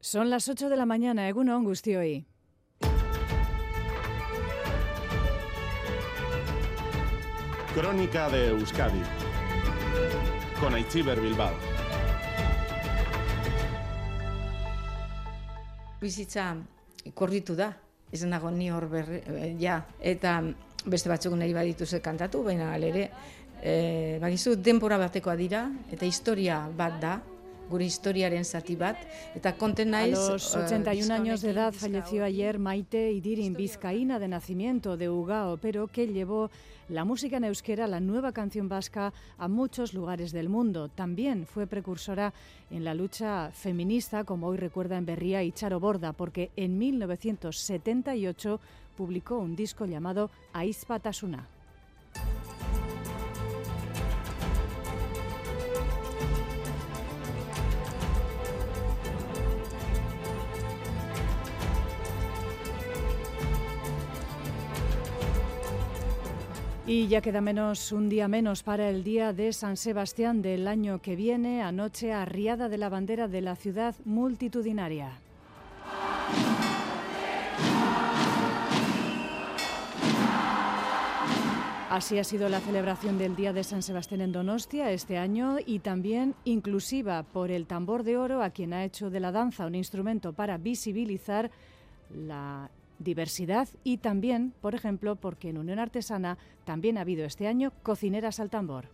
Son las 8 de la mañana, Egunon hoy. Crónica de Euskadi con Aichiber Bilbao. Bizitza korritu da, ez nago ni hor berre, eh, ja, eta beste batzuk nahi badituze kantatu, baina ere, e, bagizu denpora batekoa dira, eta historia bat da, gure historiaren zati bat eta konten naiz A los 81 uh, años de edad falleció ayer Maite Idirin, vizcaína de nacimiento de Ugao, pero que llevó la música en euskera, la nueva canción vasca, a muchos lugares del mundo. También fue precursora en la lucha feminista, como hoy recuerda en Berría y Charo Borda, porque en 1978 publicó un disco llamado Aizpatasuna. Y ya queda menos un día menos para el día de San Sebastián del año que viene, anoche arriada de la bandera de la ciudad multitudinaria. Así ha sido la celebración del Día de San Sebastián en Donostia este año y también inclusiva por el tambor de oro a quien ha hecho de la danza un instrumento para visibilizar la diversidad y también, por ejemplo, porque en Unión Artesana también ha habido este año cocineras al tambor.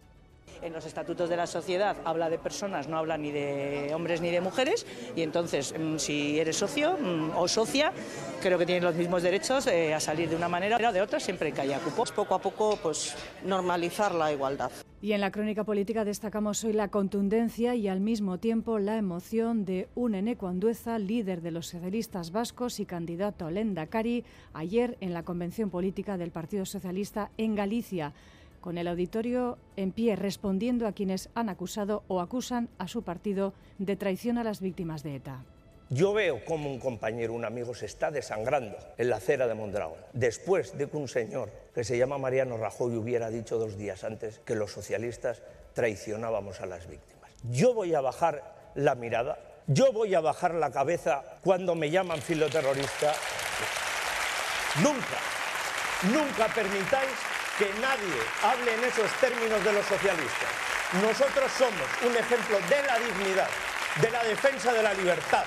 En los estatutos de la sociedad habla de personas, no habla ni de hombres ni de mujeres, y entonces mm, si eres socio mm, o socia, creo que tienes los mismos derechos eh, a salir de una manera o de otra siempre que haya cupos. Poco a poco, pues normalizar la igualdad. Y en la crónica política destacamos hoy la contundencia y al mismo tiempo la emoción de un Eneco Andueza, líder de los socialistas vascos y candidato a Lendakari, ayer en la convención política del Partido Socialista en Galicia con el auditorio en pie respondiendo a quienes han acusado o acusan a su partido de traición a las víctimas de ETA. Yo veo cómo un compañero, un amigo, se está desangrando en la acera de Mondragón, después de que un señor que se llama Mariano Rajoy hubiera dicho dos días antes que los socialistas traicionábamos a las víctimas. Yo voy a bajar la mirada, yo voy a bajar la cabeza cuando me llaman filoterrorista. Nunca, nunca permitáis que nadie hable en esos términos de los socialistas. Nosotros somos un ejemplo de la dignidad, de la defensa de la libertad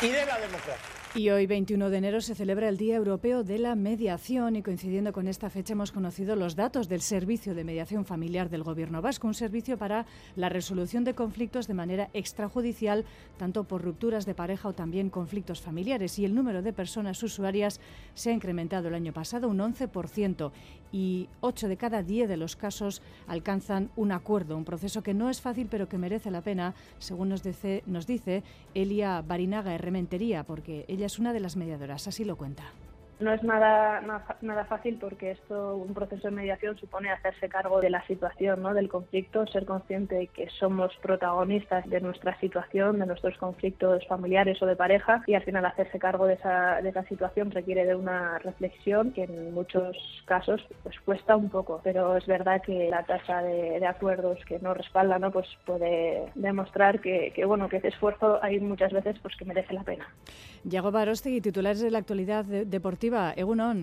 y de la democracia. Y hoy, 21 de enero, se celebra el Día Europeo de la Mediación y coincidiendo con esta fecha hemos conocido los datos del Servicio de Mediación Familiar del Gobierno Vasco, un servicio para la resolución de conflictos de manera extrajudicial, tanto por rupturas de pareja o también conflictos familiares. Y el número de personas usuarias se ha incrementado el año pasado un 11% y 8 de cada 10 de los casos alcanzan un acuerdo, un proceso que no es fácil pero que merece la pena, según nos dice, nos dice Elia Barinaga Herrementería, porque ella es una de las mediadoras, así lo cuenta. No es nada, nada fácil porque esto, un proceso de mediación supone hacerse cargo de la situación, ¿no? del conflicto, ser consciente de que somos protagonistas de nuestra situación, de nuestros conflictos familiares o de pareja y al final hacerse cargo de esa, de esa situación requiere de una reflexión que en muchos casos pues cuesta un poco, pero es verdad que la tasa de, acuerdos que no respalda ¿no? Pues puede demostrar que, bueno que ese esfuerzo hay muchas veces pues que merece la pena. Titulares de la actualidad deportiva. iba egun on.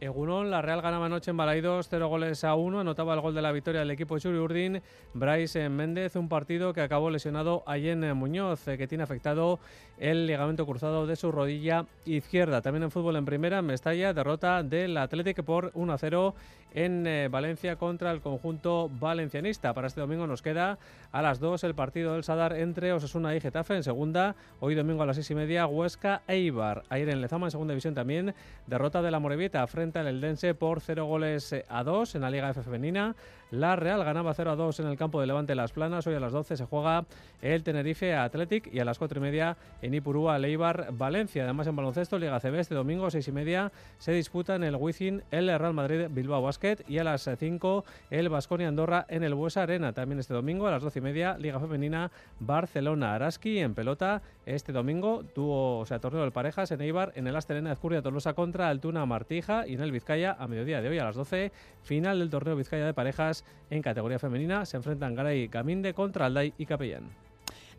Egunon, la Real ganaba anoche en Balaidos, 0 goles a 1, anotaba el gol de la victoria del equipo Churi Urdín, Bryce Méndez, un partido que acabó lesionado a en Muñoz, eh, que tiene afectado el ligamento cruzado de su rodilla izquierda. También en fútbol en primera, Mestalla, derrota del Atlético por 1 a 0 en eh, Valencia contra el conjunto valencianista. Para este domingo nos queda a las 2 el partido del Sadar entre Osasuna y Getafe en segunda. Hoy domingo a las 6 y media Huesca Eibar. Ayer en Lezama en segunda división también derrota de la Morevieta frente al Eldense por 0 goles eh, a 2 en la Liga F femenina. La Real ganaba 0 a 2 en el campo de Levante Las Planas. Hoy a las 12 se juega el Tenerife Athletic y a las 4 y media en Ipurúa Leibar Valencia. Además en baloncesto Liga CB este domingo 6 y media se disputa en el Wizzing el Real Madrid Bilbao Basket y a las 5 el Vasconia Andorra en el Buesa Arena. También este domingo a las 12 y media Liga Femenina Barcelona Araski en pelota. Este domingo tuvo o sea, torneo de parejas en Eibar en el Astelena Ezcurria Tolosa contra Altuna Martija y en el Vizcaya a mediodía de hoy a las 12 final del torneo Vizcaya de parejas en categoría femenina se enfrentan Garay Caminde contra Alday y Capellán.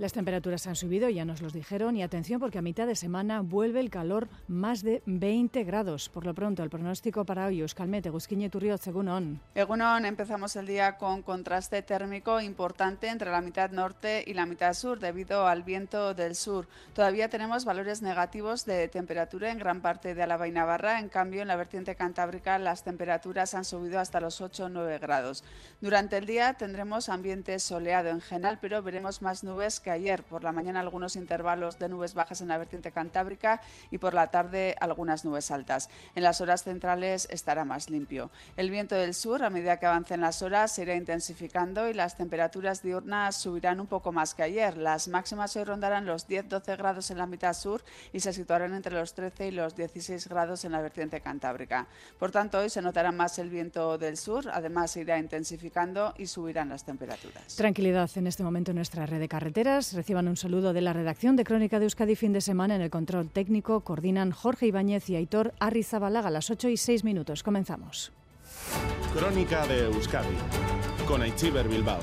Las temperaturas han subido, ya nos los dijeron, y atención porque a mitad de semana vuelve el calor más de 20 grados. Por lo pronto, el pronóstico para hoy, Euskalmet, Gusquiñe Turriot, según ON. Egunon, empezamos el día con contraste térmico importante entre la mitad norte y la mitad sur debido al viento del sur. Todavía tenemos valores negativos de temperatura en gran parte de Álava y Navarra, en cambio en la vertiente cantábrica las temperaturas han subido hasta los 8 o 9 grados. Durante el día tendremos ambiente soleado en general, pero veremos más nubes que ayer. Por la mañana algunos intervalos de nubes bajas en la vertiente cantábrica y por la tarde algunas nubes altas. En las horas centrales estará más limpio. El viento del sur, a medida que avancen las horas, se irá intensificando y las temperaturas diurnas subirán un poco más que ayer. Las máximas hoy rondarán los 10-12 grados en la mitad sur y se situarán entre los 13 y los 16 grados en la vertiente cantábrica. Por tanto, hoy se notará más el viento del sur, además se irá intensificando y subirán las temperaturas. Tranquilidad en este momento en nuestra red de carreteras. Reciban un saludo de la redacción de Crónica de Euskadi fin de semana en el control técnico. Coordinan Jorge Ibáñez y Aitor Arrizabalaga a las 8 y 6 minutos. Comenzamos. Crónica de Euskadi con Aichiber Bilbao.